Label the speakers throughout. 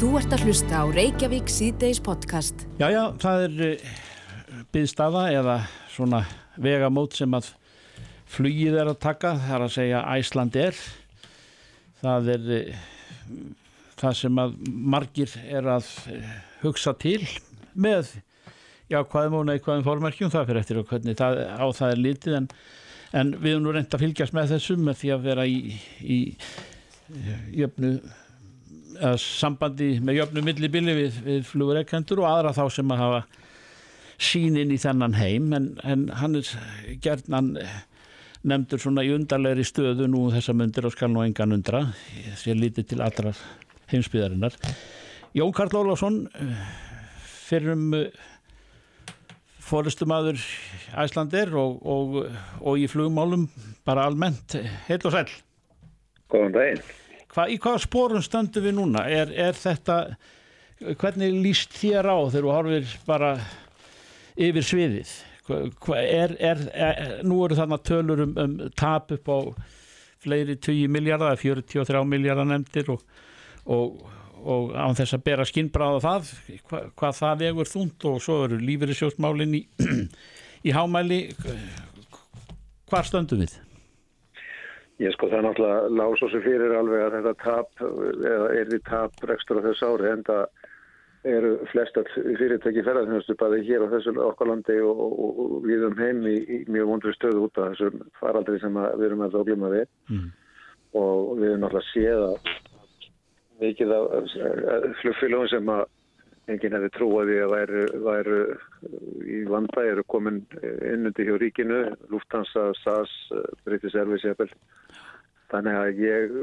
Speaker 1: Þú ert að hlusta á Reykjavík síðdeis podcast.
Speaker 2: Já, já, það er uh, byggstaða eða svona vegamót sem að flugið er að taka, það er að segja Æsland er. Það er það sem að margir er að uh, hugsa til með jákvæðum og neikvæðum fórmerkjum, það fyrir eftir og hvernig það, á það er litið en, en við erum nú reynd að fylgjast með þessum með því að vera í, í jöfnu sambandi með jöfnum millibili við, við flugureikendur og aðra þá sem að hafa sínin í þennan heim en, en hann er gerðnan nefndur svona í undarlegri stöðu nú þessa myndir og skal nú engan undra að lítið til allra heimsbyðarinnar Jón Karl Ólásson fyrir um fórustumadur Æslandir og, og, og í flugmálum bara almennt heil og sæl
Speaker 3: Góðan daginn
Speaker 2: Hva, í hvaða spórum stöndum við núna? Er, er þetta, hvernig líst þér á þegar þú horfir bara yfir sviðið? Hva, er, er, nú eru þarna tölur um, um tap upp á fleiri 20 miljardar, 43 miljardar nefndir og, og, og án þess að bera skinnbráða það, hva, hvað það vegur þúnd og svo eru lífeyrisjósmálinn í, í hámæli. Hvar stöndum við?
Speaker 3: Ég sko það náttúrulega svo sem fyrir alveg að þetta tap eða er því tap rekstur á þessu ári en það eru flestat fyrirtæki ferðarþjónustu bæði hér á þessu okkarlandi og, og, og við um heim í, í mjög vondri stöðu út af þessum faraldri sem við erum að þóglima við mm. og við erum náttúrulega séð að mikið af flugfélagum sem að enginn hefði trúið að væru, væru í vanda eru komin innundi hjá ríkinu, Lufthansa, SAS, British Airways eða Þannig að ég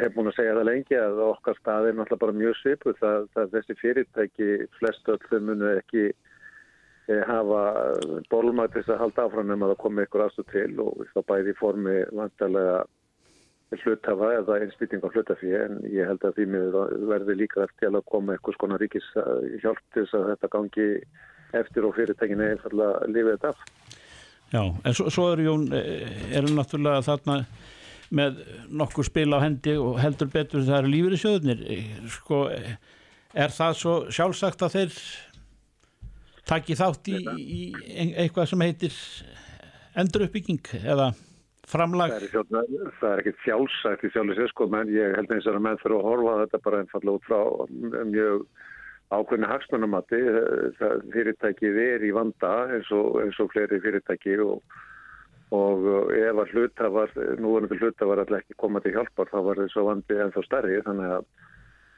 Speaker 3: hef búin að segja það lengi að okkar stað er náttúrulega bara mjög svipu. Það, það þessi fyrirtæki flest öllum munu ekki e, hafa bólmætt þess að halda áfram um að það komi ykkur aðstu til og þá bæði í formi vantarlega hlutafa eða einsbytting á hlutafíi en ég held að því miður verði líka eftir að koma ykkur skona ríkis hjálp til þess að þetta gangi eftir og fyrirtækinni einfalla lífið þetta.
Speaker 2: Já, en svo, svo er Jón, er náttúrulega þarna með nokkur spil á hendi og heldur betur það eru lífur í sjöðunir sko, er það svo sjálfsagt að þeir taki þátt í, í eitthvað sem heitir enduruppbygging eða framlag?
Speaker 3: Það er, það er ekki sjálfsagt í sjálfsagt sko, menn ég held eins og menn fyrir að horfa þetta bara einfalla út frá mjög ákveðinu hagsmannamatti fyrirtækið er í vanda eins og, eins og fleiri fyrirtæki og og ef að hlutafar, núverðandi hlutafar alltaf ekki koma til hjálpar þá var þessu vandi ennþá starri þannig að,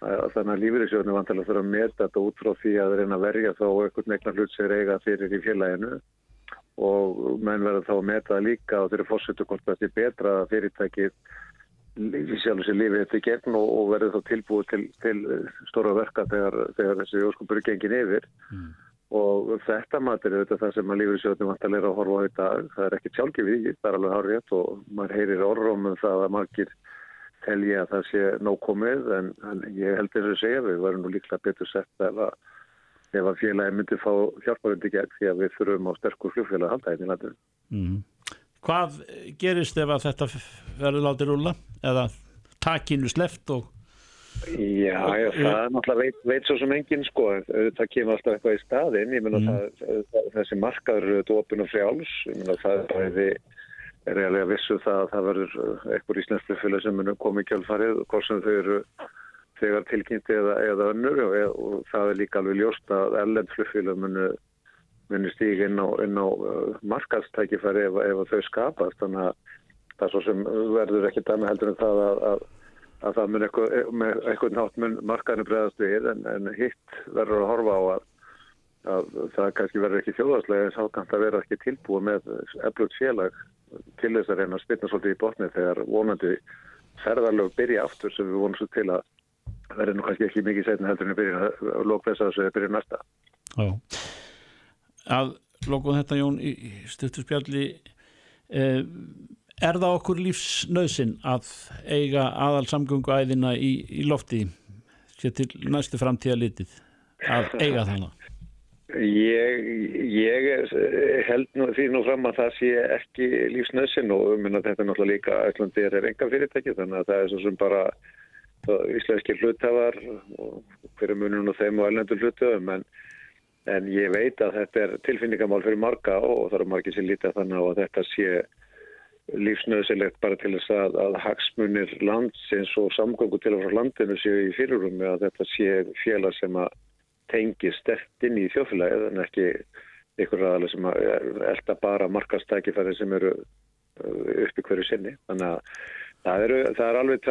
Speaker 3: að, að lífyrirsjónu vantilega þurfa að meta þetta út frá því að reyna að verja þá einhvern veginn hlut sem eiga fyrir í félaginu. Og menn verður þá að meta það líka og þeirri fórsetu hvort þetta er betra fyrirtækið í sjálf og sér lífið þetta gegn og, og verður þá tilbúið til, til stóra verka þegar, þegar þessi óskupur gengin yfir. Mm og þetta matur er þetta það sem að lífeyrissjóðnum vantar að horfa á þetta það er ekki sjálfgefið, það er alveg hárið og maður heyrir orðrum um það að margir telji að það sé nóg komið en, en ég held þess að segja við varum nú líklega betur sett ef að, að félagi myndi fá hjálparundi gegn því að við þurfum á sterkur fljófélag að halda þetta í landinu mm.
Speaker 2: Hvað gerist ef að þetta verður látið rúla eða takinu sleft og
Speaker 3: Já, já, það er náttúrulega veit, veit svo sem enginn sko, það kemur alltaf eitthvað í staðin, ég menna mm. þessi markaður eru opin og frjáls, ég menna það er bæði, eiginlega vissu um það að það verður eitthvað íslensflugfélag sem munum komið kjálfarið, hvort sem þau eru þegar tilkynnti eða, eða önnur. Og, og það er líka alveg ljóst að ellendflugfélag munu, munu stíg inn á, á uh, markastækifæri ef, ef þau skapast, þannig að það svo sem verður ekki dæmi heldur en það að, að að það mun eitthvað, með eitthvað nátt mun markaðinu bregðast við en, en hitt verður að horfa á að, að það kannski verður ekki þjóðarslega en sákant að vera ekki tilbúið með eflut félag til þess að reyna að spilna svolítið í botni þegar vonandi ferðarlög byrja aftur sem við vonum svo til að verður nú kannski ekki mikið setna heldur en byrja að lókveðsa þess að byrja næsta.
Speaker 2: Já. Að lókuð þetta Jón í stutturspjalli eh, Er það okkur lífsnauðsinn að eiga aðal samgönguæðina í, í lofti sér til næstu framtíða litið að eiga þannig?
Speaker 3: Ég, ég held nú, því nú fram að það sé ekki lífsnauðsinn og um þetta er náttúrulega líka ætlandi er enga fyrirtæki þannig að það er svo sem bara íslenski hlutafar og hverju munum og þeim og ellendur hlutafum en, en ég veit að þetta er tilfinningamál fyrir marga og það eru margir sem lítið þannig að þetta sé lífsnöðsilegt bara til þess að, að hagsmunir landsins og samgöngu til og frá landinu séu í fyrirrumi að þetta sé félag sem að tengi stert inn í þjófélagið en ekki ykkur aðalega sem að elda bara markastækifæri sem eru uh, uppi hverju sinni. Þannig að það, eru, það er alveg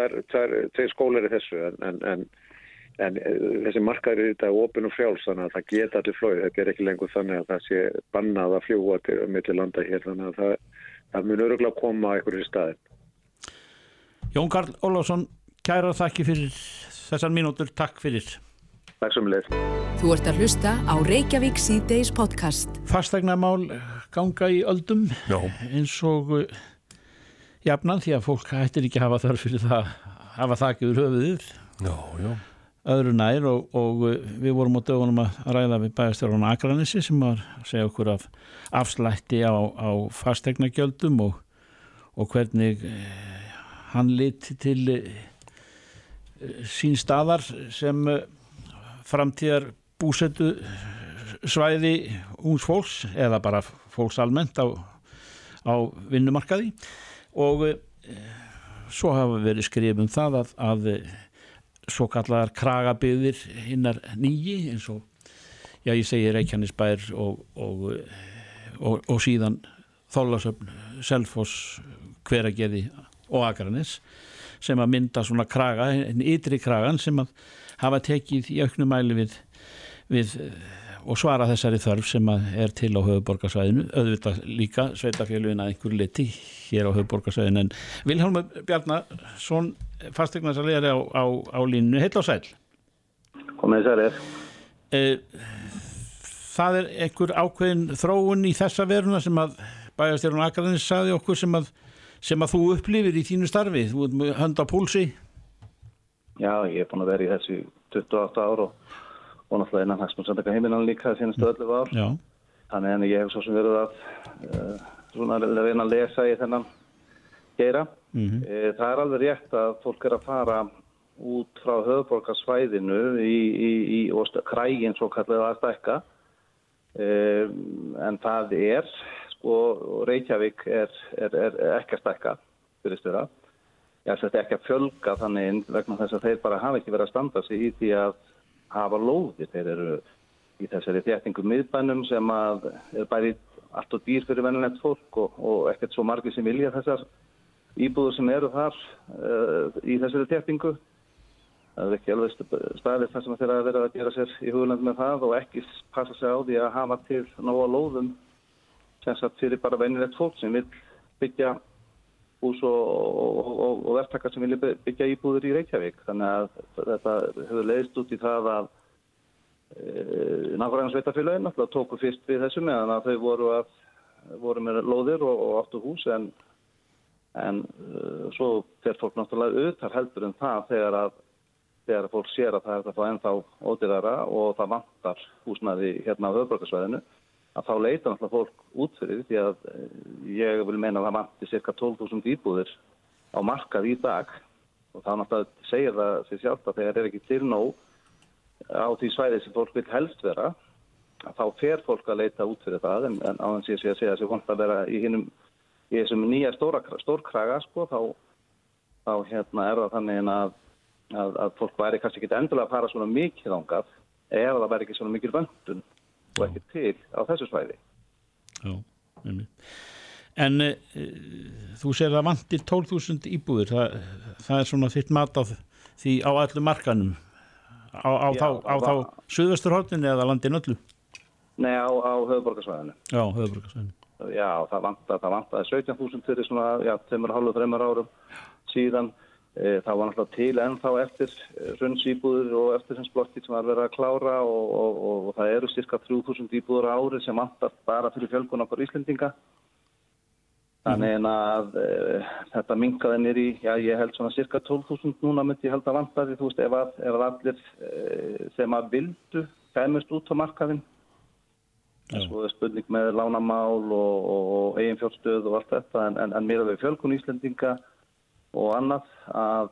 Speaker 3: tveir skólar í þessu en, en, en, en uh, þessi markaður er þetta ofin og frjáls þannig að það geta allir flóið. Þetta er ekki lengur þannig að það sé bannað að fljúa til millir landa hér þannig að það, það mun öruglega koma eitthvað í staðin.
Speaker 2: Jón Karl Ólásson, kæra þakki fyrir þessar mínútur. Takk fyrir.
Speaker 3: Takk sem leið.
Speaker 1: Þú ert að hlusta á Reykjavík C-Days podcast.
Speaker 2: Fastegnamál ganga í öldum
Speaker 4: Já.
Speaker 2: eins og uh, jafnan því að fólk hættir ekki að hafa þarf fyrir það að hafa þakkiður höfuðið
Speaker 4: Já, já.
Speaker 2: Öðru nær og, og uh, við vorum á dögunum að ræða við bæjastjórun Akranissi sem var að segja okkur af afslætti á, á fastegnagjöldum og, og hvernig uh, hann liti til uh, sín staðar sem framtíðar búsetu svæði ungs fólks eða bara fólks almennt á, á vinnumarkaði. Og e, svo hafa verið skrifum það að, að svo kallar kragabyðir hinnar nýji eins og já ég segi Reykjanesbær og, og, og, og síðan Þólasöfn, Selfoss Hverageði og Akranis sem að mynda svona kraga en ytri kragan sem að hafa tekið í auknum mæli við, við og svara þessari þörf sem er til á höfuborgarsvæðinu, auðvitað líka sveitafélugin að einhver liti hér á höfuborgarsvæðinu en Vilhelm Bjarnason fastegnarsarlegari á, á, á línu, heil á sæl
Speaker 5: Komið sælir.
Speaker 2: Það er einhver ákveðin þróun í þessa veruna sem að bæjastjórun Akarðins saði okkur sem að, sem að þú upplifir í þínu starfi, þú ert með hönd á púlsi.
Speaker 5: Já, ég er búin að vera í þessu 28 ár og, og náttúrulega innan hagsmunnsandaka heiminan líka sínastu öllu ár.
Speaker 2: Já.
Speaker 5: Þannig en ég hef svo sem verið að uh, svona reyna að lesa í þennan geira. Mm -hmm. e, það er alveg rétt að fólk er að fara út frá höfuborgarsvæðinu í, í, í krægin svo kallega að stækka. E, en það er, sko, Reykjavík er, er, er ekki að stækka fyrir störa ég ætla ekki að fjölga þannig vegna þess að þeir bara hafa ekki verið að standa sig í því að hafa lóði. Þeir eru í þessari þéttingu miðbænum sem að er bæri allt og dýr fyrir vennilegt fólk og, og ekkert svo margir sem vilja þessar íbúður sem eru þar uh, í þessari þéttingu. Það er ekki alveg staðið þar sem þeir að vera að gera sér í hugland með það og ekki passa sig á því að hafa til náða lóðum sem sagt fyrir bara vennilegt fólk sem vil byggja hús og, og, og verktakar sem vilja byggja íbúður í Reykjavík. Þannig að þetta hefur leiðist út í það að e, nákvæmlega sveitafélagin náttúrulega tóku fyrst við þessu meðan að þau voru, að, voru með lóðir og, og áttu hús en, en e, svo fer fólk náttúrulega auðvitað heldur en það þegar að, þegar að fólk sér að það er að fá ennþá ódýrara og það vantar húsnaði hérna á höfbrukarsvæðinu að þá leita náttúrulega fólk út fyrir því að ég vil meina að það vanti cirka 12.000 íbúðir á markað í dag. Og þá náttúrulega segir það sér sjálft að þegar er ekki til nóg á því svæði sem fólk vil helst vera þá fer fólk að leita út fyrir það. En, en á þess að ég segja að það vant að vera í hinnum í þessum nýja stórkraga sko, þá, þá hérna er það þannig að, að, að fólk væri kannski ekki endilega að fara svona mikið ángað eða það væri ekki svona mikið vöndun og ekki til á þessu svæði.
Speaker 2: Já, einmitt. En e, þú sér að vantir 12.000 íbúður, það, það er svona þitt mat á því á allu markanum, á, á, Já, á, á þá Suðvesturhóttinni eða landin öllu?
Speaker 5: Nei, á, á höfuborgarsvæðinu.
Speaker 2: Já, höfuborgarsvæðinu.
Speaker 5: Já, það vantaði vanta 17.000 fyrir svona, já, 2,5-3 árum síðan. Það var náttúrulega til ennþá eftir runnsýbúður og eftirhensblokkið sem var verið að klára og, og, og, og það eru cirka 3000 íbúður árið sem vantar bara fyrir fjölgun okkur Íslendinga. Þannig en að e, þetta minkaði nýri, já ég held svona cirka 12.000 núna myndi ég held að vantaði, þú veist, ef, að, ef að allir e, sem að vildu kæmust út á markaðin. Svo er spurning með lánamál og eiginfjórnstöð og allt þetta en, en, en mér að við fjölgun Íslendinga og annað að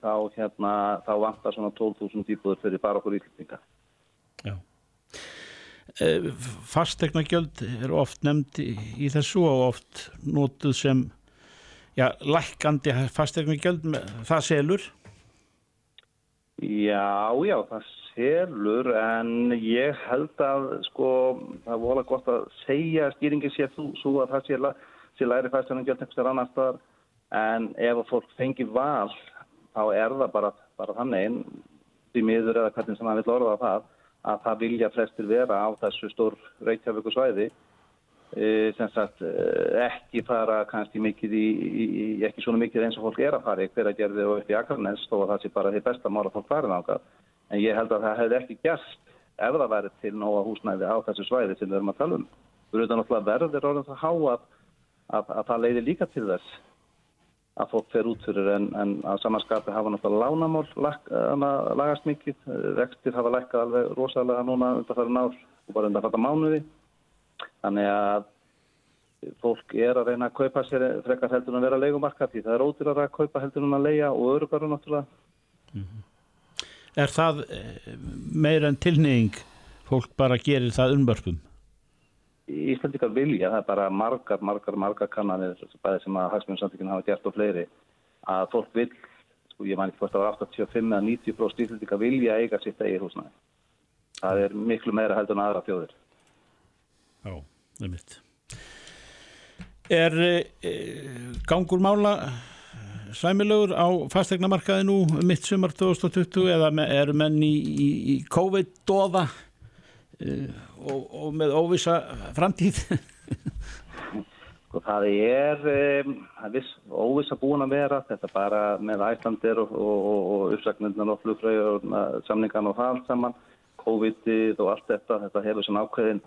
Speaker 5: þá, hérna, þá vantar svona 12.000 íbúður fyrir bara okkur íslendinga.
Speaker 2: Já. Fastegna gjöld er oft nefnd í, þessu og oft nótuð sem já, lækkandi fastegna gjöld, það selur?
Speaker 5: Já, já, það selur en ég held að sko það volið gott að segja stýringin sé þú svo að það sé, sé læri gælt einhverjar annar staðar en ef fólk fengi val þá er það bara, bara þannig því miður eða hvernig sem það vil orða það að það vilja flestir vera á þessu stór reykjaföku svæði E, sagt, e, ekki fara kannski mikið í, í, ekki svona mikið eins og fólk er að fara í hver að gerði og upp í Akarnes þó að það sé bara því besta mál að fólk farið ákvað en ég held að það hefði ekki gerst ef það væri til nóga húsnæði á þessu svæði sem við erum að tala um. Við erum náttúrulega verður orðin það há að, að, að það leiði líka til þess að fólk fer út fyrir en, en að samanskapi hafa náttúrulega lánamál lag, lagast mikið vextir hafa lækkað alveg rosalega núna undan það ár og bara undan þetta mánuði Þannig að fólk er að reyna að kaupa sér frekar heldur en að vera leikumarka því það er ódýrar að kaupa heldur en að leia og örugaru náttúrulega. Mm -hmm.
Speaker 2: Er það eh, meira en tilneying fólk bara gerir það umbörpum?
Speaker 5: Íslandikar vilja, það er bara margar, margar, margar kannanir bæði sem að hagsmjörnsamtökinn hafa gert og fleiri að fólk vil, sko ég mæn ekki hvort var 85 eða 90% Íslandikar vilja eiga sitt eigið húsnæði. Það er miklu meira heldur en aðra fjóðir.
Speaker 2: Já, það er mitt. Er e, gangur mála sæmilegur á fastegnamarkaði nú mitt sumar 2020 eða eru menn í, í, í COVID-dóða og, og með óvisa framtíð?
Speaker 5: Sko það er, um, viss, óvisa búin að vera, þetta bara með æslandir og, og, og uppsagnirna og flugfröður samningan og það saman, COVID-ið og allt þetta, þetta hefur svona ákveðin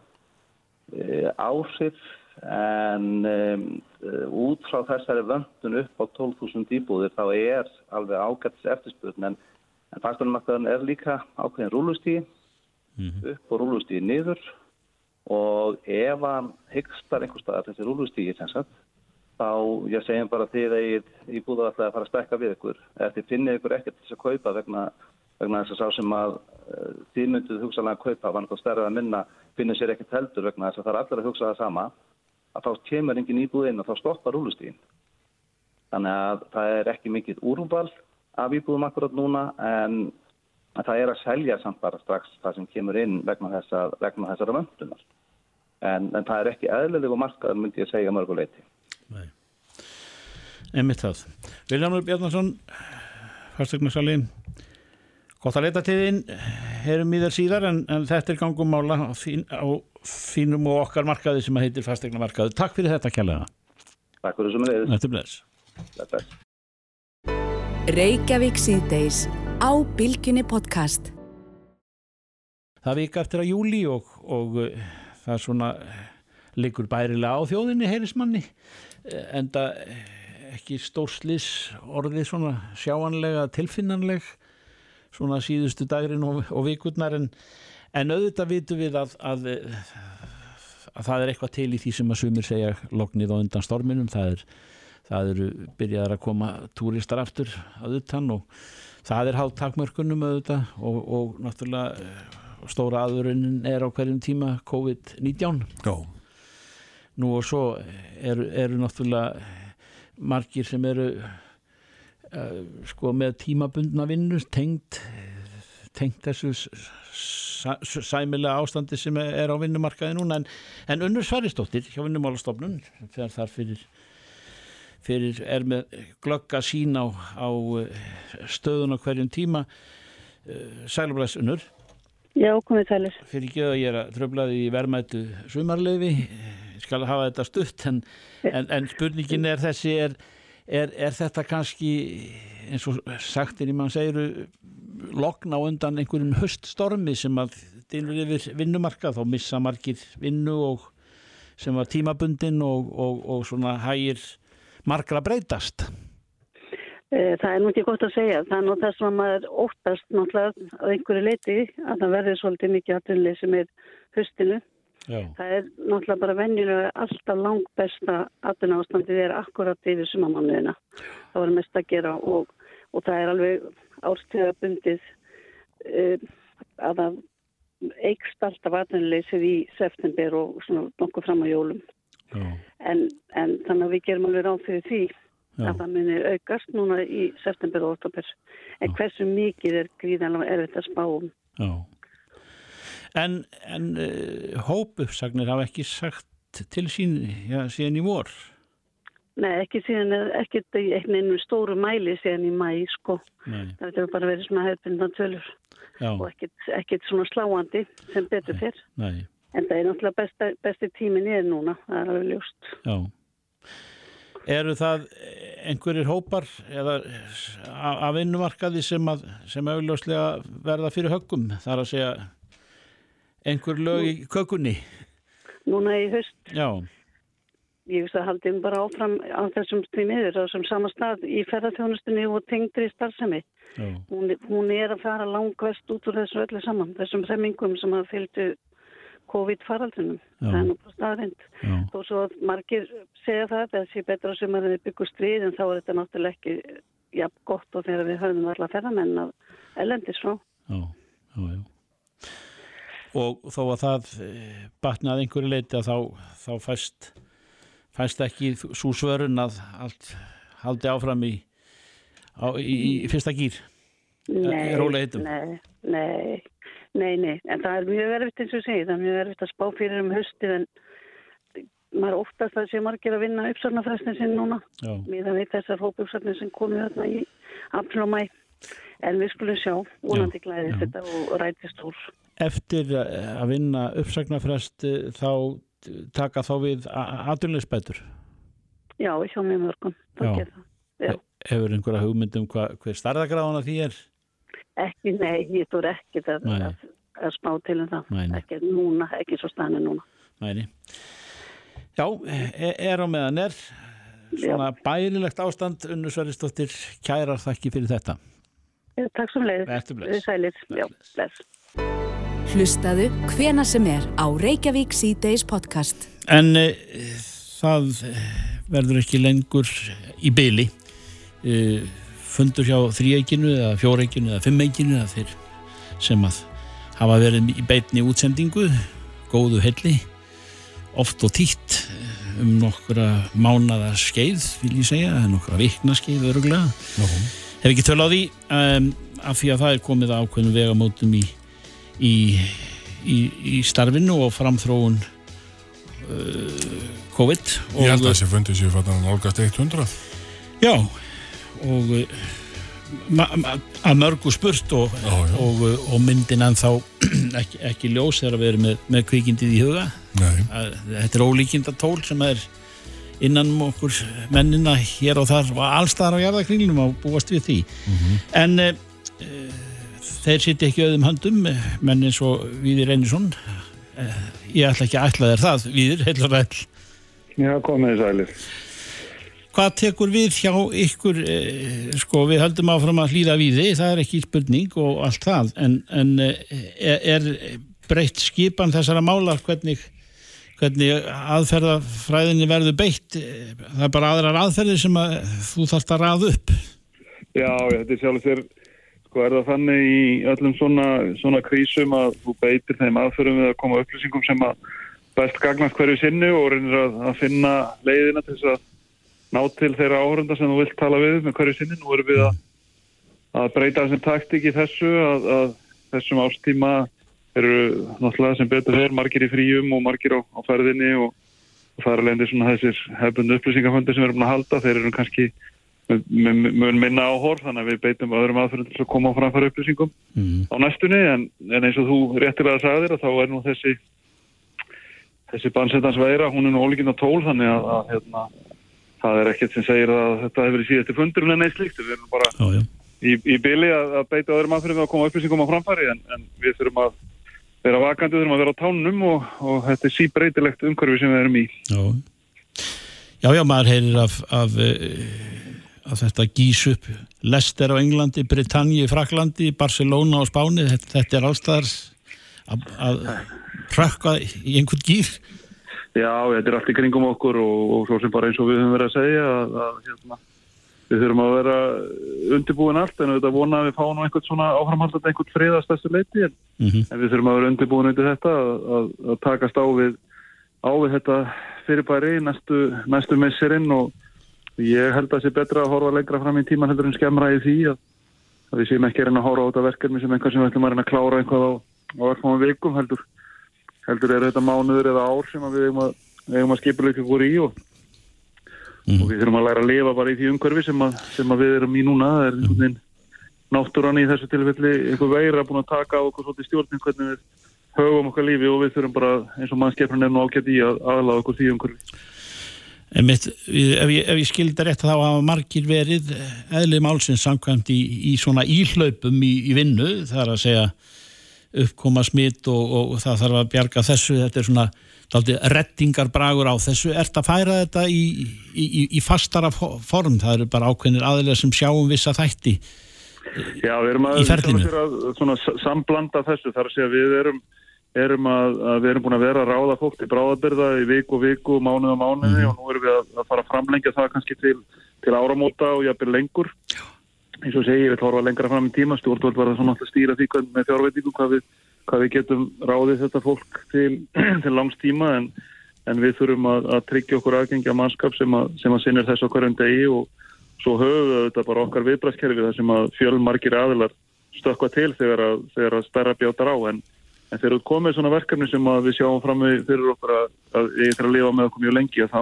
Speaker 5: Eh, áhrif. En um, út frá þessari vöndun upp á 12.000 íbúðir þá er alveg ágættis eftirspurn. En, en fagstunummarkaðan er líka ákveðin rúlustígi mm -hmm. upp og rúlustígi niður og ef hann hyggstar einhver staðar þessi rúlustígi þá ég segjum bara því að íbúða alltaf að fara að stekka við ykkur ef þið finnir ykkur ekkert til þess að kaupa vegna, vegna þess að sá sem að uh, þið mynduð hugsalega að kaupa var náttúrulega stærðið að minna finnir sér ekkert heldur vegna þess að það er allir að hugsa það sama að þá kemur engin íbúð inn og þá stoppar rúlustíðin. Þannig að það er ekki mikill úrúbal af íbúðum akkurat núna en það er að selja samt bara strax það sem kemur inn vegna, þessa, vegna þessara vöndunar. En, en það er ekki eðlilegu markaður myndi ég segja mörguleiti. Nei.
Speaker 2: Emmitt það. Viljanur Bjarnason, farstegnarsali, gott að leita til þín heyrum í þér síðar en, en þetta er gangum mála á, þín, á þínum og okkar markaði sem heitir fastegna markaði. Takk fyrir þetta kjærlega.
Speaker 5: Takk fyrir þessum leiðis.
Speaker 2: Þetta er bleðis.
Speaker 1: Reykjavík síðdeis á Bilginni podcast.
Speaker 2: Það vika eftir að júli og, og uh, það svona leikur bærilega á þjóðinni heyrismanni eh, en það ekki stórslis orðið svona sjáanlega tilfinnanleg svona síðustu dagrin og, og vikurnar en, en auðvitað vitum við að, að, að það er eitthvað til í því sem að sumir segja loknið á undan storminum það, er, það eru byrjaðar að koma túristar aftur að utan og það er hátt takmörkunum auðvitað og, og náttúrulega eh, stóra aðurunin er á hverjum tíma COVID-19 nú og svo eru, eru náttúrulega margir sem eru uh, sko með tímabundna vinnu tengt, tengt þessu sæmilega ástandi sem er á vinnumarkaði núna. En, en unnur Sværistóttir hjá vinnumálastofnun þegar þar fyrir, fyrir er með glögga sín á, á eh, stöðun á hverjum tíma. Sælubræs unnur.
Speaker 4: Já, komið sælir.
Speaker 2: Fyrir ekki að ég er að tröflaði í verðmættu sumarleifi skal hafa þetta stutt en, en, en spurningin er þessi er er, er þetta kannski eins og sagtir í mann segiru lokna undan einhverjum höststormi sem að dynur yfir vinnumarka þá missa margir vinnu og sem var tímabundin og, og, og svona hægir margra breytast
Speaker 4: eh, Það er nú ekki gott að segja það er nú þess að maður óttast náttúrulega á einhverju leiti að það verður svolítið mikið aðtunlega sem er höstinu Já. Það er náttúrulega bara venjulega alltaf langt besta aðuna ástandið er akkurat yfir sumamannuðina. Það var mest að gera og, og það er alveg árstíðabundið uh, að það eikst alltaf atvinnuleysið í september og svona nokkuð fram á jólum en, en þannig að við gerum alveg ráð fyrir því Já. að það munir aukast núna í september og oktober en Já. hversu mikið er gríðanlega erfitt að spá um Já
Speaker 2: En, en uh, hópuppsagnir hafa ekki sagt til sín síðan í vor?
Speaker 4: Nei, ekki síðan, ekki einu stóru mæli síðan í mæ, sko. Nei. Það hefur bara verið svona hefðbundan tölur og ekkert svona sláandi sem betur fyrr. Nei. En það er náttúrulega besta, besti tímin ég er núna, það er alveg ljóst. Já.
Speaker 2: Eru það einhverjir hópar eða af innumarkaði sem, að, sem auðljóslega verða fyrir höggum? Það er að segja einhver lög í kökunni?
Speaker 4: Núna í höst.
Speaker 2: Já.
Speaker 4: Ég veist að haldum bara áfram á þessum strímiður á þessum sama stað í ferðarþjónustunni og tengdri starfsemi. Hún, hún er að fara langvest út úr þessu öllu saman, þessum remmingum sem að fylgdu COVID-faraldunum. Það er nú bara staðrind. Þó svo að margir segja það að það sé betra sem að það byggur stríð en þá er þetta náttúrulega ekki jafn gott og þegar við höfum alla ferðarmenn af ellendis frá. Já, já, já
Speaker 2: og þó að það eh, batnaði einhverju leiti að þá, þá fæst, fæst ekki svo svörun að allt haldi áfram í, á, í, í fyrsta gýr
Speaker 4: Nei, nei, nei, nei, nei, en það er mjög verfitt eins og segi, það er mjög verfitt að spá fyrir um höstið en maður oftast að sé margir að vinna uppsarnafræstin sinn núna, við að veit þessar hópuppsarnir sem komið þarna í april og mæ, en við skulum sjá, vonandi glæðist þetta og rætist úr.
Speaker 2: Eftir að vinna uppsagnarfrest þá taka þá við aðunleysbætur?
Speaker 4: Já, hjá mjög mörgum
Speaker 2: Hefur einhverja hugmyndum hver starðagráðana því er?
Speaker 4: Ekki, nei, ég tór ekki að, að, að spá til um það. Nei. ekki núna, ekki svo stani núna.
Speaker 2: Næni Já, e, er á meðan er. Svona Já. bærilegt ástand Unnu Sveristóttir, kærar þakki fyrir þetta.
Speaker 4: Takk sem leið Við sælir, já, bless.
Speaker 1: Hlustaðu hvena sem er á Reykjavík C-Days podcast.
Speaker 2: En e, það verður ekki lengur í byli. E, fundur hjá þrýeikinu eða fjóreikinu eða fimmeikinu eða þeir sem að hafa verið í beitni útsendingu, góðu helli, oft og títt um nokkura mánada skeið, vil ég segja, nokkura vikna skeið öruglega. Hef ekki töl á því um, af því að það er komið ákveðin vegamótum í í, í, í starfinu og framþróun uh, COVID
Speaker 6: Ég held að þessi fundi séu fattan álgast 100
Speaker 2: Já og ma, að mörgu spurt og, já, já. og, uh, og myndin en þá ekki, ekki ljós þegar við erum með, með kvikindið í huga. Að, þetta er ólíkinda tól sem er innan um okkur mennina hér og þar og allstaðar á jarðakringlum að búast við því. Mm -hmm. en uh, þeir sitja ekki auðum höndum menn eins og Víðir Einarsson. Eh, ég ætla ekki að ætla þér það Víðir, heil og ræll
Speaker 7: Já, komið í sælir
Speaker 2: Hvað tekur við hjá ykkur eh, sko, við höldum áfram að hlýða víði það er ekki spurning og allt það. En, en eh, er, breytt skipan þessara mála? Hvernig, hvernig aðferðafræðinni verður beitt? Það er bara aðrar aðferðir sem að þú þarfst að raða upp.
Speaker 7: Já, þetta er sjálf þér Sko er það þannig í öllum svona, svona krísum að þú beitir þeim aðförum við að koma upplýsingum sem að best gagnast hverju sinni og reynir að, að finna leiðina til þess að ná til þeirra áhörunda sem þú vilt tala við með hverju sinni. Nú erum við að, að breyta þessum taktík í þessu að, að þessum ástíma eru náttúrulega sem betur þeir margir í fríum og margir á, á ferðinni og, og það er alveg svona þessir hefbundu upplýsingaföndir sem við erum að halda. Þeir eru kannski mun minna áhorf þannig að við beitum öðrum aðferðum til að koma á framfæra upplýsingum mm. á næstunni en, en eins og þú réttilega sagðir að þá er nú þessi þessi bansettans veira, hún er nú ólíkinn á tól þannig að, að hérna, það er ekkert sem segir að þetta hefur verið síðast í fundur en neitt slíkt, við erum bara Ó, í, í byli að, að beita öðrum aðferðum að koma upplýsingum á framfæri en, en við þurfum að vera vakandi, þurfum að vera á tánum og, og þetta er síbreytilegt umhverfi sem við erum í.
Speaker 2: Já, já, já maður heyrir af, af að þetta gís upp. Lester á Englandi, Britannia í Fraklandi Barcelona á Spáni þetta, þetta er allstaðar að, að prakka í einhvern gýr
Speaker 7: Já, þetta er allt í kringum okkur og, og svo sem bara eins og við höfum verið að segja að, að hérna, við þurfum að vera undirbúin allt en við vonum að við fáum einhvern svona áframhaldandi einhvern friðast þessu leiti en, mm -hmm. en við þurfum að vera undirbúin undir þetta að, að, takast á við, á við þetta fyrirbæri næstu, næstu missirinn og ég held að það sé betra að horfa lengra fram í tíman heldur en skemmra í því að, að við séum ekki að horfa á þetta verkefni sem einhvern sem við ætlum að reyna að klára einhvað á, á verkefnum vikum heldur, heldur er þetta mánuður eða ár sem við eigum að, að skipuleika voru í og mm. og við þurfum að læra að lifa bara í því umhverfi sem, að, sem að við erum í núna það er einhvern veginn náttúran í þessu tilfelli einhver veira búin að taka á okkur svolítið stjórnum hvernig við höfum okkar lífi og við þurfum bara eins og mannskefnum er nú ágætt í að aðlaða okkur því umhverfi
Speaker 2: ef ég, ég skildar rétt þá hafa margir verið eðlið málsins samkvæmt í, í svona íhlaupum í, í vinnu, það er að segja uppkoma smitt og, og, og það þarf að bjarga þessu, þetta er svona rettingarbragur á þessu. Ert að færa þetta í, í, í fastara form, það eru bara ákveðinir aðlega sem sjáum vissa þætti
Speaker 7: Já, við erum að, að svona, samblanda þessu. Þar að segja við erum, erum að, að við erum búin að vera að ráða fólk til bráðabyrða í viku og viku, mánuð og mánuði mm og nú erum við að, að fara að framlengja það kannski til, til áramóta og jafnir lengur eins og segi, ég vil horfa lengra fram í tíma. Stjórnvöld var það svona alltaf stýra því með fjárveitingum hvað hvað við getum ráðið þetta fólk til, til langs tíma. En, en við þurfum að, að tryggja okkur aðgengja mannskap sem að, sem að sinir þess okkur en degi. Og svo höfum við þetta bara okkar viðbræðskerfi þar sem að fjölmarkir aðilar stökka til þegar að, þegar að stærra bjátar á. En, en þegar þú komið svona verkefni sem við sjáum fram við fyrir okkur að ég þarf að lifa með okkur mjög lengi þá,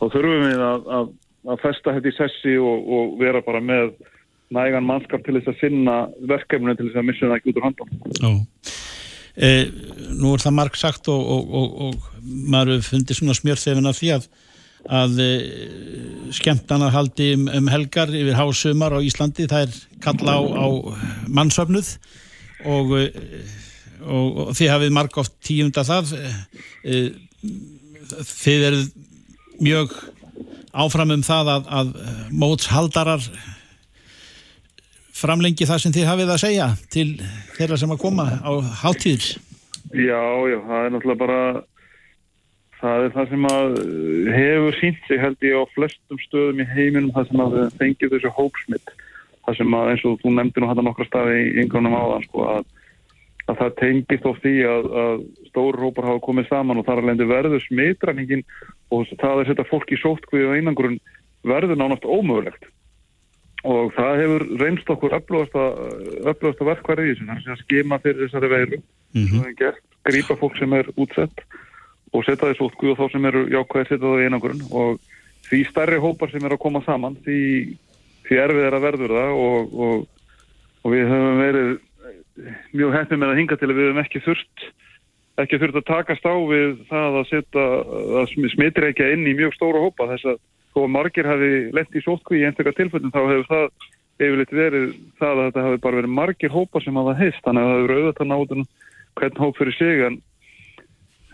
Speaker 7: þá þurfum við að festa þetta í sessi og, og vera bara með nægan mannskap til þess að finna verkefninu til þess að missa það ekki út úr handum.
Speaker 2: E, nú er það marg sagt og, og, og, og maður fundir svona smjörþefin af því að, að e, skemmtana haldi um, um helgar yfir hásumar á Íslandi, það er kalla á, á mannsöfnuð og þið hafið marg oft tíunda það. Þið eruð mjög áfram um það að, að mótshaldarar framlengi það sem þið hafið að segja til þeirra sem að koma á háttíðir?
Speaker 7: Já, já, það er náttúrulega bara það er það sem að hefur sínt sig held ég á flestum stöðum í heiminum það sem að fengið þessu hópsmitt það sem að eins og þú nefndi nú hætta nokkra staði í yngrunum áðan sko að, að það tengist of því að, að stóru hópar hafa komið saman og þar að lendi verður smittræningin og það er þetta fólk í sóttkvið og einangrun verður nánast ómögulegt og það hefur reynst okkur öflugasta verkværi í þessu að skema fyrir þessari veilu mm -hmm. grípa fólk sem er útsett og setja þessu útguð og þá sem eru jákvæðir setja það í einangurinn og því stærri hópar sem er að koma saman því, því erfið er að verður það og, og, og við höfum verið mjög hættið með að hinga til að við höfum ekki þurft ekki þurft að takast á við það að setja ekki inn í mjög stóra hópa þess að að margir hafi lett í sótkví í einstakar tilfellin þá hefur það yfirleitt verið það að þetta hafi bara verið margir hópa sem hafa heist þannig að það hefur auðvitað náttun hvern hóp fyrir sig en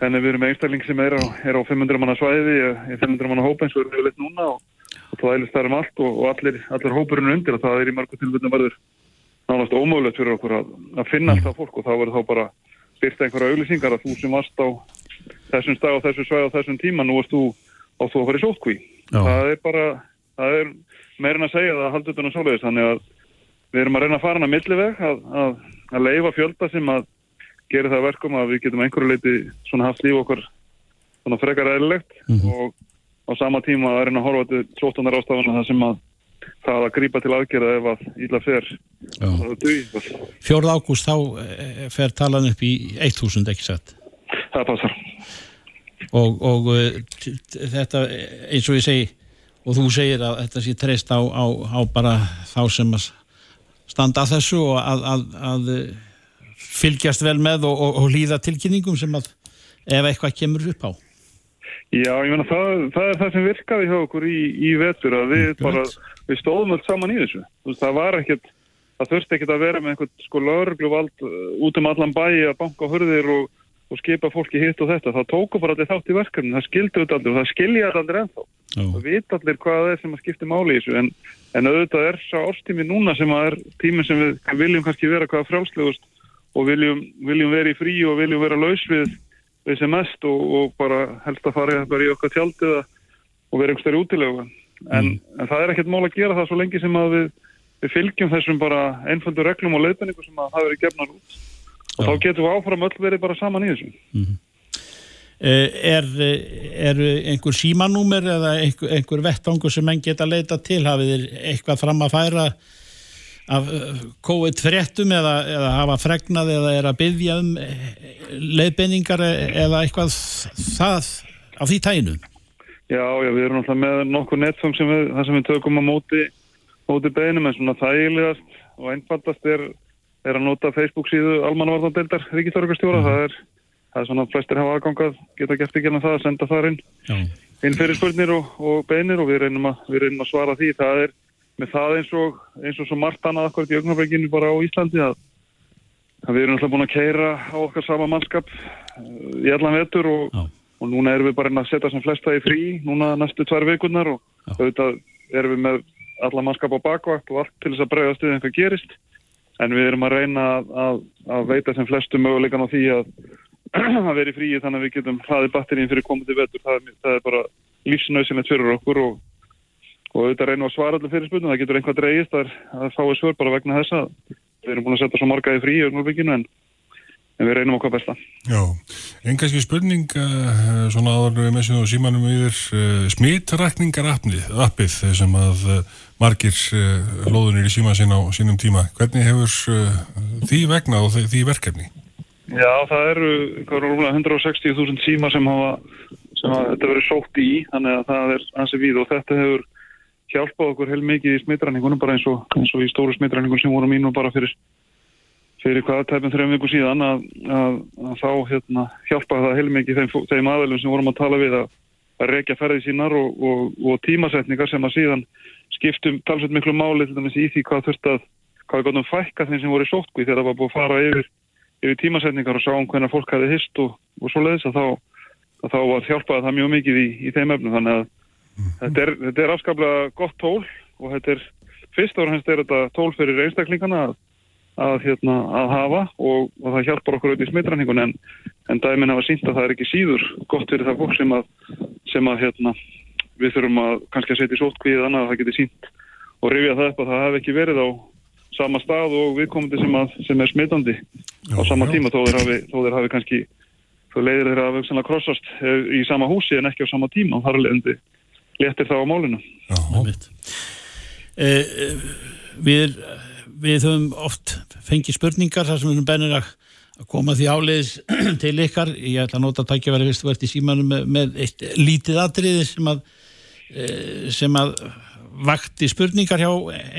Speaker 7: henni við erum einstakling sem er á, er á 500 manna svæði í 500 manna hópa eins og eru yfirleitt núna og, og það eilist þar um allt og, og allir, allir hópurinn undir og það er í margur tilfellin verður nánast ómögulegt fyrir okkur að, að finna alltaf fólk og þá verður þá bara styrta einhverja auglýsingar að þú sem varst á þessum stað og þessu svæð og þessum tíma nú varst þú á þú að fara í sótkví Já. það er bara, það er meirinn að segja það haldur þetta náttúrulega þannig að við erum að reyna að fara hana milliveg að, að, að leifa fjölda sem að gera það verkum að við getum einhverju leiti svona haft líf okkar svona frekar eðlilegt. Mm -hmm. og á sama tíma að reyna að horfa til tróttunar ástafana það sem að það að grýpa til aðgerða ef að íla fer.
Speaker 2: Fjórð ágúst þá eh, fer talan upp í 1000 ekki sett
Speaker 7: Það passar
Speaker 2: og, og uh, þetta eins og ég segi og þú segir að þetta sé treyst á, á, á bara þá sem að standa að þessu og að, að, að fylgjast vel með og, og, og líða tilkynningum sem að ef eitthvað kemur upp á.
Speaker 7: Já, ég menna það, það er það sem virkaði hjá okkur í, í vetur að við bara, við stóðum allt saman í þessu. Veist, það var ekkert, það þurfti ekkert að vera með einhvern sko laurgluvald uh, út um allan bæi að banka hörðir og og skipa fólki hitt og þetta, það tóku bara allir þátt í verkefni, það skildur þetta allir og það skilja allir ennþá. Það vita allir hvað það er sem að skipta máli í þessu en, en auðvitað er sá árstími núna sem að er tími sem við viljum kannski vera hvaða frálslegust og viljum, viljum vera í frí og viljum vera laus við, sem mest og, og bara helst að fara bara í okkar tjaldiða og vera einhverstari útilega en, mm. en það er ekkert mál að gera það svo lengi sem að við, við fylgjum þessum bara einföldu reglum og leiðbenningu sem að hafa verið gefnar út og Já. þá getum við áfram öll verið bara saman í þessum mm.
Speaker 2: Er, er einhver símanúmer eða einhver, einhver vettvangur sem enn geta leita til hafið þér eitthvað fram að færa af eh, COVID-frettum eða, eða hafa fregnað eða er að byggja um eh, leiðbenningar eða eitthvað það á því tæinu?
Speaker 7: Já, já, við erum alltaf með nokkur netfang sem við, sem við tökum á móti, móti beginum en svona þægilegast og einfaldast er, er að nota Facebook síðu almanvarðardeldar Ríkistorgastjóra. Mm. Það er, það er svona að flestir hafa aðgangað, geta gert ekki en það að senda þar inn, inn fyrir spurnir og, og beginir og við reynum, að, við reynum að svara því. Það er með það eins og, eins og svo margt annað akkurat í augnabækinu bara á Íslandi að, að við erum alltaf búin að keira á okkar sama mannskap uh, í allan vetur og Já og núna erum við bara að setja sem flesta í frí núna næstu tvær vikurnar og auðvitað erum við með alla mannskap á bakvakt og allt til þess að bregðast við einhver gerist en við erum að reyna að, að, að veita sem flestu möguleikan á því að, að vera í fríi þannig að við getum hlaðið batterín fyrir komandi vetur. Það er, það er bara lífsnausilegt fyrir okkur og, og auðvitað reynum að svara allir fyrir spurningum, það getur einhvað dreigist að fái svör bara vegna þessa við erum búin að setja svo margaði frí en en við reynum okkar besta.
Speaker 6: Já, einn kannski spurning uh, svona áður við síðan og símanum yfir uh, smitrækningarappið sem að uh, margir hlóðunir í síma sín á sínum tíma. Hvernig hefur því vegna og því verkefni?
Speaker 7: Já, það eru 160.000 síma sem hafa sem að þetta verið sótt í, þannig að það er ansið við og þetta hefur hjálpað okkur heil mikið í smitræningunum bara eins og, eins og í stóru smitræningun sem voru mín og bara fyrir fyrir hvaða tæpum þrejum viku síðan að, að, að þá hérna, hjálpa það heilmikið þeim, þeim aðeilum sem vorum að tala við að, að rekja ferði sínar og, og, og tímasetningar sem að síðan skiptum talsveit miklu máli til dæmis í því hvað þurft að hvað er gott um fækka þeim sem voru í sótkví þegar það var búið að fara yfir, yfir tímasetningar og sjá um hvernig fólk hafi hist og, og svo leiðis að þá, þá var hjálpaði það mjög mikið í, í þeim efnum þannig að mm. þetta, er, þetta er afskaplega gott tól og þetta er fyrst ára hennst er þetta tól fyrir einstaklingana að að, hérna, að hafa og, og það hjálpar okkur auðvitað í smittræningun en, en dæmin hafa sínt að það er ekki síður gott fyrir það fólk sem að, sem að hérna, við þurfum að kannski að setja í sótkvíð annað að það geti sínt og rifja það upp að það hef ekki verið á sama stað og viðkomandi sem, að, sem er smittandi á sama tíma þó þeir hafi, þó þeir hafi kannski þó leiðir þeir að vöksanlega krossast eh, í sama húsi en ekki á sama tíma og þar leðandi letir það á málinu. Já,
Speaker 2: eh, eh, Við við höfum oft fengið spurningar þar sem við erum bennir að koma því áleiðis til ykkar. Ég ætla að nota að takja verið verðt í símanum með, með eitt lítið atriði sem að eh, sem að vakti spurningar hjá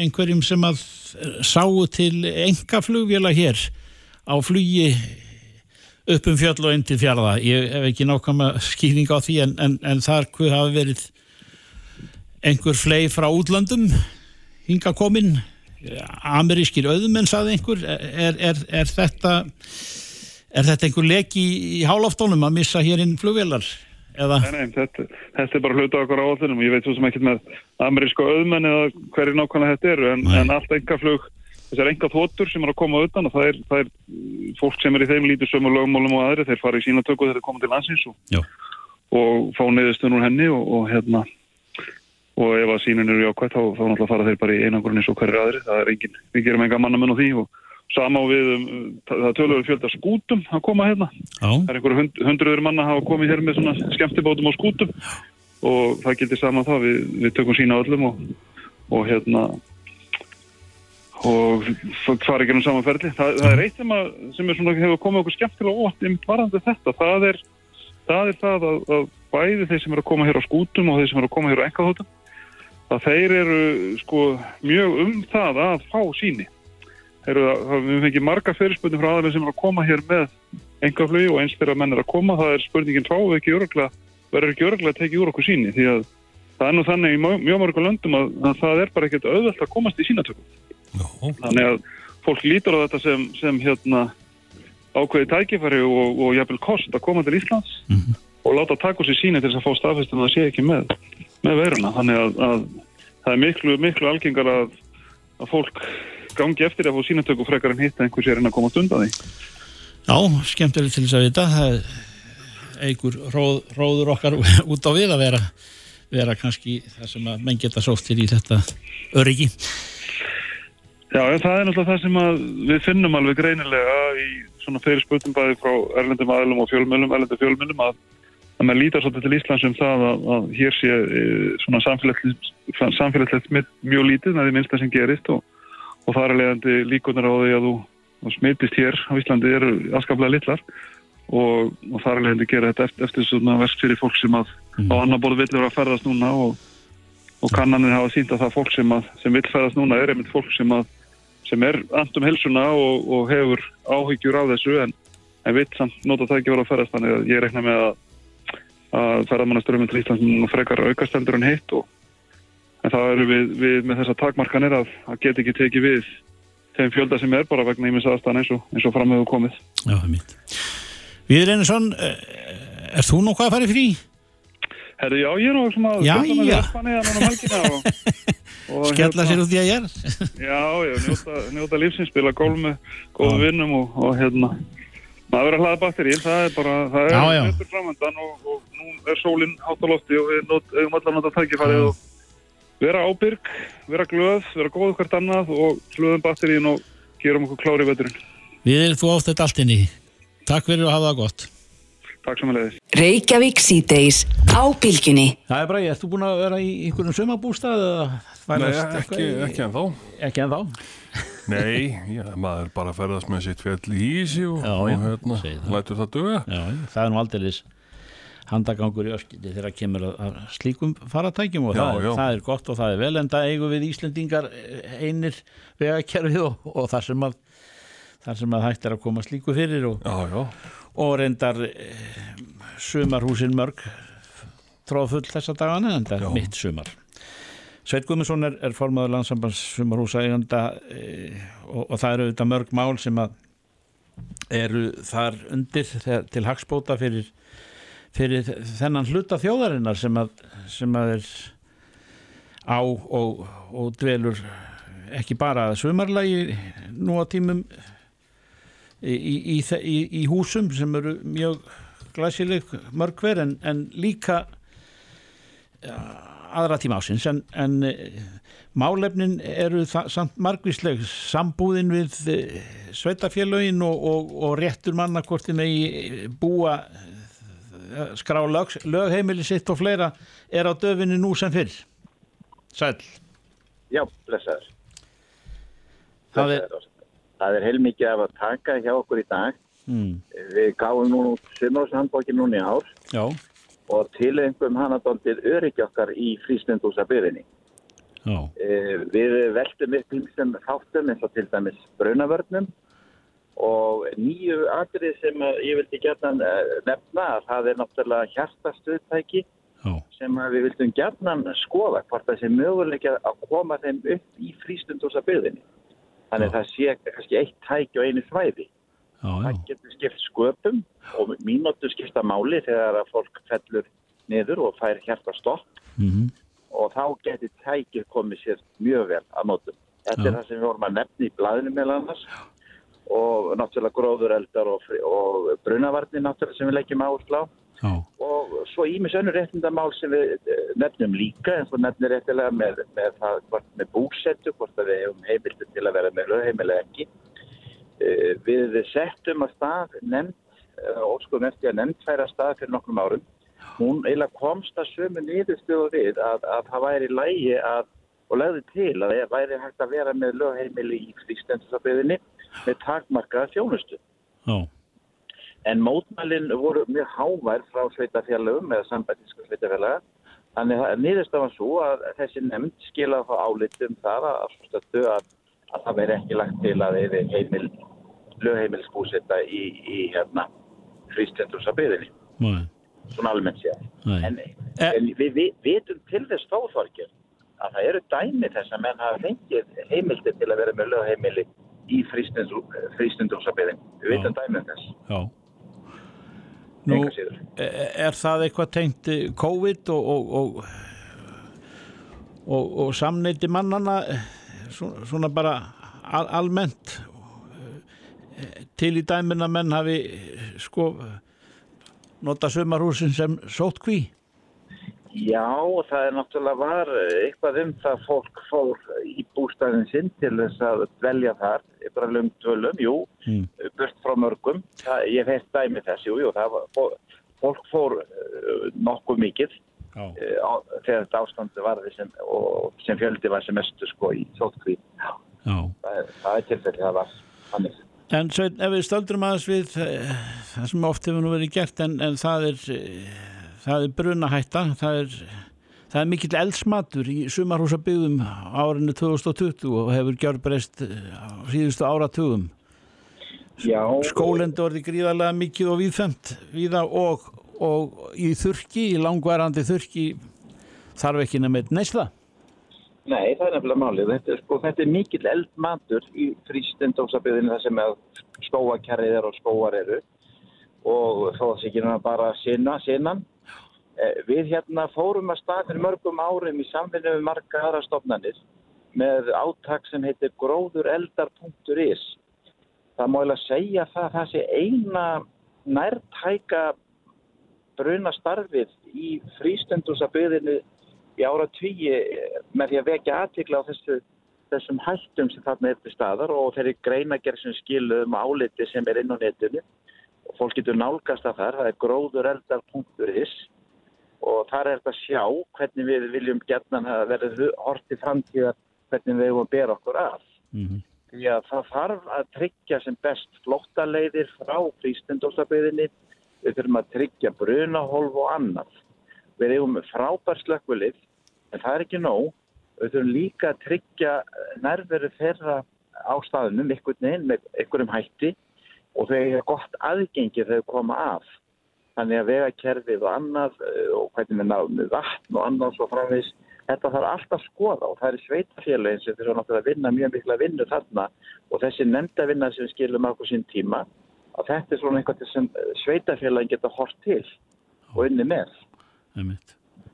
Speaker 2: einhverjum sem að sáu til enga flugvila hér á flugi upp um fjöll og inn til fjaraða ég hef ekki nákvæm að skýringa á því en, en, en þar hafi verið einhver flei frá útlandum hinga kominn amerískir auðmenn saði einhver er, er, er þetta er þetta einhver leki í, í hálóftónum að missa hér inn flugvelar?
Speaker 7: Nei, nei, þetta, þetta er bara hluta okkur áallunum og ég veit svo sem ekki með ameríska auðmenn eða hverju nákvæmlega þetta eru en, en allt enga flug þessar enga þóttur sem er að koma utan og það er, það er fólk sem er í þeim lítur sömu lögmálum og aðri, þeir fara í sína tökku þegar þeir koma til landsins og, og fá neðustunum henni og, og hérna og ef að sínun eru jákvæmt þá, þá náttúrulega fara þeir bara í einangurinn eins og hverju aðri það er engin, við gerum enga mannamenn á því og sama á við, um, það tölur fjölda skútum að koma hérna. Já. það er einhverju hund, hundruður manna að hafa komið hér með svona skemmtibátum á skútum. Og það gildir sama þá, við, við tökum sína öllum og, og hérna og fara ekki um samanferðli það, það er eitt sem, að, sem er svona, hefur komið okkur skemmtilega ótt um varandi þetta, það er það, er það að, að bæði þeir sem eru að koma hér á skútum og þeir sem eru að koma hér á engaþótum að þeir eru sko mjög um það að fá síni. Eru, við fengið marga fyrirspurnir frá aðeins sem er að koma hér með engaflögi og eins þegar menn er að koma, það er spurningin fáið ekki öruglega, verður ekki öruglega að tekið úr okkur síni því að það er nú þannig í mjög mörgum löndum að, að það er bara ekkert auðvelt að komast í sínatökum. Þannig að fólk lítur á þetta sem, sem hérna ákveði tækifæri og, og jafnvel kost að koma til Íslands mm -hmm. og láta taka sér síni til þess að fá staðfestum að það sé ekki með með veruna. Þannig að, að það er miklu, miklu algengar að, að fólk gangi eftir að fá sínatöku frekar en hitta einhvers er en að komast undan því.
Speaker 2: Já, skemmtilegt til þess að vita. Það er einhver róð, róður okkar út á við að vera vera kannski það sem að menn geta sótt til í þetta öryggi
Speaker 7: Já, það er náttúrulega það sem við finnum alveg greinilega í svona fyrir spötum bæði frá erlendum aðlum og fjölmjölum, erlendum fjölmjölum að, að maður lítar svolítið til Íslands um það að, að hér sé e, svona samfélagslegt, mjög lítið með því minnsta sem gerist og, og það er leiðandi líkunar á því að þú, smitist hér á Íslandi eru askaplega litlar og, og það er leiðandi að gera þetta eftir, eftir svona verst fyrir fólk sem að mm. á annar borð villur að ferðast núna og, og kannanir hafa sínt að það fólk sem, að, sem vill ferðast núna er einmitt fólk sem að sem er andum helsuna og, og hefur áhyggjur á þessu en, en vitt samt nota það ekki verið að ferast þannig að ég rekna með að, að ferðarmannaströmmun til Íslands frekar aukastendur en heitt og en það eru við, við með þessa takmarkanir að, að geta ekki tekið við þeim fjölda sem er bara vegna ímins aðstæðan eins og, eins og framöfu komið.
Speaker 2: Já, það er mitt Við erum eins og er þú nokkuð að fara í frí?
Speaker 7: Herru, já, ég er nú svona
Speaker 2: já, já.
Speaker 7: og,
Speaker 2: og Skella sér út í að ég er
Speaker 7: Já, já, njóta, njóta lífsins spila gól með góðu vinnum og, og hérna. Maður verður að hlaða batterið það er bara, það er mjög framöndan og, og nú er sólinn hátt á lofti og við hefum allar nátt að tækifærið og vera ábyrg, vera glöð vera góð hvert annað og hlöðum batteriðin og gerum okkur klári vetturinn
Speaker 2: Við erum þú átt þetta allt inn í Takk fyrir að hafa það gott
Speaker 7: Takk samanlegis.
Speaker 1: Reykjavík síðdeis á bylginni.
Speaker 2: Það er bara ég, ertu búin að vera í einhvern sömabústað eða
Speaker 6: Nei, ekki, ekki en þá.
Speaker 2: Ekki en þá?
Speaker 6: Nei, já, maður bara ferðast með sitt fjall í ísi og, já, og hérna, lætur það döga.
Speaker 2: Já, það er nú aldrei handagangur í öskili þegar kemur að slíkum faratækjum og já, það, já. það er gott og það er vel en það eigum við Íslendingar einir vegakerfið og, og þar sem að þar sem að hægt er að koma slíku fyrir og, og reyndar eh, sumarhúsin mörg tróðfull þessa dagana en það er mitt sumar. Sveit Guðmundsson er, er formadur landsambands sumarhúsa eiganda e, og, og það eru auðvitað mörg mál sem að eru þar undir til hagspóta fyrir, fyrir þennan hluta þjóðarinnar sem að, sem að er á og, og dvelur ekki bara sumarlagi nú á tímum í, í, í, í húsum sem eru mjög glæsileg mörg hver en, en líka aðra tíma ásins en, en e, málefnin eru samt margvísleg. Sambúðin við e, sveitafélögin og, og, og réttur mannakorti með búa skrá lög, lögheimili sitt og fleira er á döfinni nú sem fyrr. Sæl
Speaker 8: Já, blessaður. Það er það er heilmikið af að taka hjá okkur í dag. Mm. við gáum nú sumáðshandbókin núni ár.
Speaker 2: Já.
Speaker 8: og tilengum hana dóltið öryggi okkar í frístundúsabyrðinni e, við veltum upp sem þáttum eins og til dæmis brunavörnum og nýju atrið sem ég vildi gætna eh, nefna að það er náttúrulega hjartastuðtæki sem við vildum gætna skoða hvort það sé möguleika að koma þeim upp í frístundúsabyrðinni Þannig að það sé kannski eitt tæki og einu. Já, já. Það getur skipt sköpum og mínúttu skipta máli þegar að fólk fellur niður og fær hjarta stopp mm -hmm. og þá getur tækið komið sér mjög vel að nótum. Þetta já. er það sem við vorum að nefna í blæðinu meðal annars og náttúrulega gróðureldar og, og brunavarnir náttúrulega sem við leggjum áherslu á. Já. og svo ímis önnur réttindamál sem við eh, nefnum líka en svo nefnir réttilega með, með, það, með búsettu hvort að við hefum heimildi til að vera með lögheimilega ekki uh, við settum að stað nefnd og uh, sko nefndi að nefnd færa stað fyrir nokkrum árum hún eiginlega komst að sömu nýðustuðu við að, að það væri lægi að, og legði til að það væri hægt að vera með lögheimili í frístendusaböðinni með takmarkaða þjónustu
Speaker 2: Já
Speaker 8: En mótmælinn voru mjög hávær frá sveitafélagum eða sambætísku sveitafélaga. Þannig að nýðurstafan svo að þessi nefnd skilaði þá álitum það að, að, að það veri ekki lagt til að eða heimil, lögheimilsbúsetta í, í hérna, frístendursabiðinni. Svona almennt séð. En, en við, við vitum til þess þáþorkir að það eru dæmi þess að menn hafa fengið heimildi til að vera með lögheimili í frístendursabiðinni. Við vitum dæmi um þess.
Speaker 2: Já. Nú, e, er það eitthvað tengt COVID og, og, og, og samneiti mannana svona bara al, almennt til í dæmin að menn hafi sko nota sömarhúsin sem sótt kví?
Speaker 8: Já, það er náttúrulega var eitthvað um það fólk fór í bústæðin sinn til þess að velja þar, eitthvað um tvölum, jú, mm. burt frá mörgum. Það, ég feitt dæmi þess, jú, jú, það var, fólk fór uh, nokkuð mikið uh, á, þegar þetta ástandi varði sem, og sem fjöldi var sem mestu sko í þóttkvíð. Það, það er tilfellið að það var hannig.
Speaker 2: En Svein, ef við stöldrum aðeins við uh, það sem oft hefur nú verið gert en, en það er það er brunahætta, það er, það er mikill eldsmatur í sumarhúsabygðum árinu 2020 og hefur gjör breyst eh, síðustu áratugum. Skólendu orði gríðarlega mikið og viðfemt viða og, og í þurki, í langvarandi þurki þarf ekki nefnir neysla.
Speaker 8: Nei, það er nefnilega málið. Þetta er, sko, þetta er mikill eldmatur í frístendósabygðinu þar sem skóakerrið er og skóar eru og þó að það sé ekki bara sinna, sinnan við hérna fórum að staðir mörgum árum í samfinni við marga aðra stofnanir með áttak sem heitir gróðureldar.is. Það ég að segja það að það sé eina nærtæka bruna starfið í frístendúsaböðinu í ára tvíi með því að vekja aðtikla á þessu, þessum hættum sem þarna er til staðar og þeirri greinagerð sem skiluðum áliti sem er inn á netinu fólk getur nálgast að þar, það er gróðureldar.is og þar er þetta að sjá hvernig við viljum gerna að verða hort í framtíðar hvernig við hefum að bera okkur að. Mm -hmm. Því að það þarf að tryggja sem best flóttaleiðir frá frístendósabeyðinni, við þurfum að tryggja brunahólf og annað. Við hefum frábær slökkvölið, en það er ekki nóg. Við þurfum líka að tryggja nærveru þeirra á staðunum, einhvern veginn með einhverjum hætti og þau hefur gott aðgengi þegar þau koma af. Þannig að vegakerfið og annað eh, og hvernig við náðum við vatn og annað svo framvegs, þetta þarf alltaf skoða og það er sveitafélagin sem þurfa náttúrulega að vinna mjög mikla vinnu þarna og þessi nefnda vinna sem skilum okkur sín tíma að þetta er svona einhvern sem sveitafélagin geta hort til og unni með.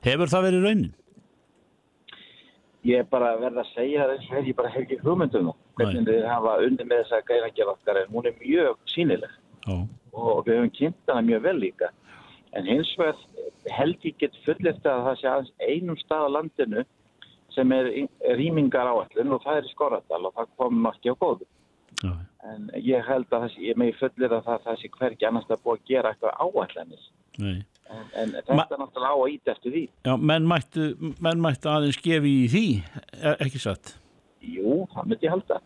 Speaker 2: Hefur það verið raunin?
Speaker 8: Ég er bara verið að segja það eins og ég bara hef ekki hugmyndum hvernig þið hafa unni með þess að gæra ekki okkar en hún er mjög sínileg. Já og við höfum kynnt hana mjög vel líka. En hins vegar held ég get fullist að það sé aðeins einum stað á landinu sem er rýmingar áallin og það er í Skoradal og það komum ekki á góðu. Já. En ég held að sé, ég megi fullir að það, það sé hverki annars að búa að gera eitthvað áallanir. En, en þetta Ma er náttúrulega á að íta eftir því.
Speaker 2: Já, menn mættu, menn mættu aðeins gefi í því, ekki satt?
Speaker 8: Jú, það myndi ég halda.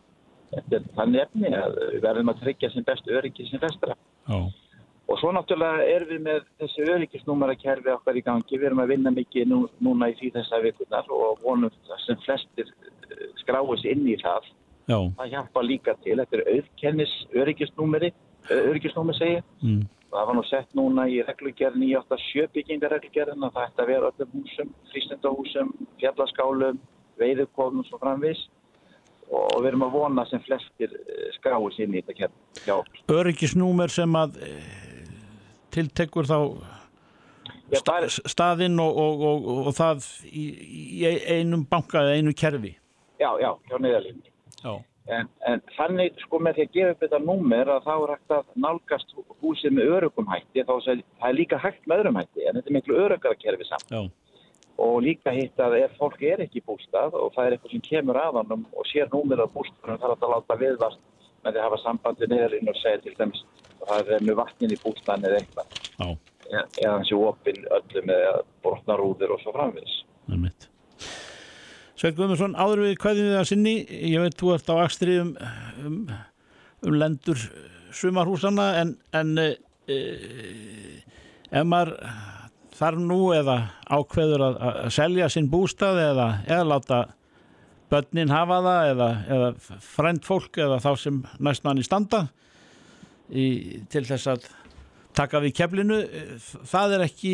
Speaker 8: Þetta er þannig efni að við verðum að tryggja sem best öryggi sem vestra. Já. Og svo náttúrulega erum við með þessi öryggisnúmarakerfi okkar í gangi. Við erum að vinna mikið nú, núna í því þessa vikunar og vonum sem flestir eh, skráis inn í það. Já. Það hjálpa líka til. Þetta er auðkennis öryggisnúmeri, öryggisnúmeri segja. Mm. Það var nú sett núna í reglugjörn 987 byggingarreglugjörn að það ætti að vera öllum húsum, frístendahúsum, fjallaskálum, veiðukofnum og svo framvis og við erum að vona sem flestir eh, skráis inn í þetta kemur.
Speaker 2: Öryggisnúmer sem að eh, tiltekur þá sta, staðinn og, og, og, og það í, í einum banka eða einu kerfi?
Speaker 8: Já, já, hjá neðalínu. En, en þannig sko með því að gefa upp þetta númer að þá er hægt að nálgast húsið með örugum hætti þá er það líka hægt með öðrum hætti en þetta er miklu örugara kerfi saman. Já og líka hitt að ef fólk er ekki bústað og það er eitthvað sem kemur hann og sér númir á bústaðunum þarf það að láta viðvart með því að hafa sambandi neðurinn og segja til dæmis að það er með vatnin í bústaðin eða eitthvað. Eða e hans í opin öllum eða brotnarúðir og svo framvis
Speaker 2: Sveit Guðmundsson, áður við hvaðið við að sinni. Ég veit þú ert á axtrið um, um, um lendur sumarhúsana en, en e, e, ef maður þarf nú eða ákveður að, að selja sinn bústað eða, eða láta börnin hafa það eða, eða frænt fólk eða þá sem næst mann í standa í, til þess að taka við keflinu. Það er ekki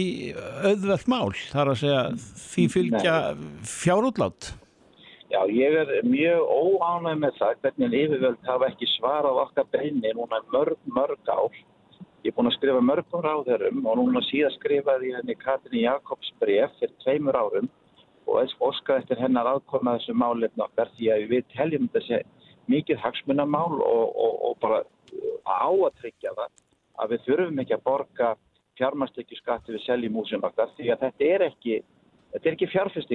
Speaker 2: auðvelt mál þar að segja því fylgja fjárútlát.
Speaker 8: Já, ég er mjög óánæg með það hvernig yfirvöld hafa ekki svarað okkar beini núna mörg, mörg ár Ég er búin að skrifa mörgum ráðurum og núna síðan skrifaði henni Katrin Jakobs bref fyrir tveimur árum og óskaði eftir hennar aðkoma þessu málefn okkar því að við teljum þessi mikið hagsmunamál og, og, og bara á að tryggja það að við þurfum ekki að borga fjármastekju skatti við seljum húsum okkar því að þetta er ekki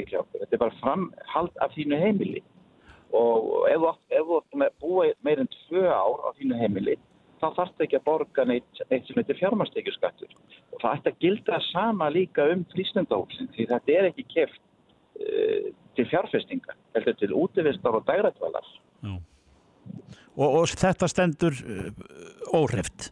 Speaker 8: ekki okkur, þetta er bara framhald af þínu heimili. Og ef þú búa meirinn tvö ár á þínu heimili þá þarf þetta ekki að borga neitt, neitt sem heitir fjármastekjurskattur og það ætti að gilda sama líka um frístundahúsin því þetta er ekki keft uh, til fjárfestinga, heldur til útivistar og dæratvalar
Speaker 2: og, og þetta stendur uh, óhreft?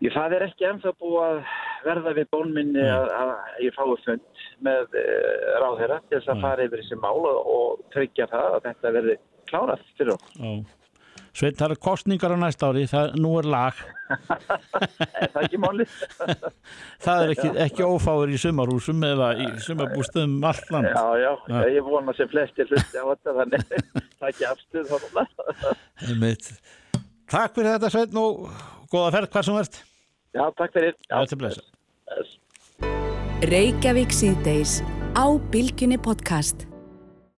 Speaker 8: Ég, það er ekki ennþá búið að verða við bónminni að, að ég fái fund með uh, ráðherra til þess að fara yfir þessi mál og, og tryggja það að þetta verði klárað fyrir okkur.
Speaker 2: Sveit, það er kostningar á næsta ári, það, nú er lag.
Speaker 8: er það ekki málið?
Speaker 2: það er ekki, ekki ófáður í sumarhúsum eða í sumarbústum um allt land.
Speaker 8: Já, já, já, ég vona sem flestir hluti á þetta, þannig það er ekki afstuð.
Speaker 2: Takk fyrir þetta Sveit og góða ferð hver sem verðt.
Speaker 8: Já, takk fyrir.
Speaker 2: Já,
Speaker 1: Reykjavík síðdeis á Bilginni podcast.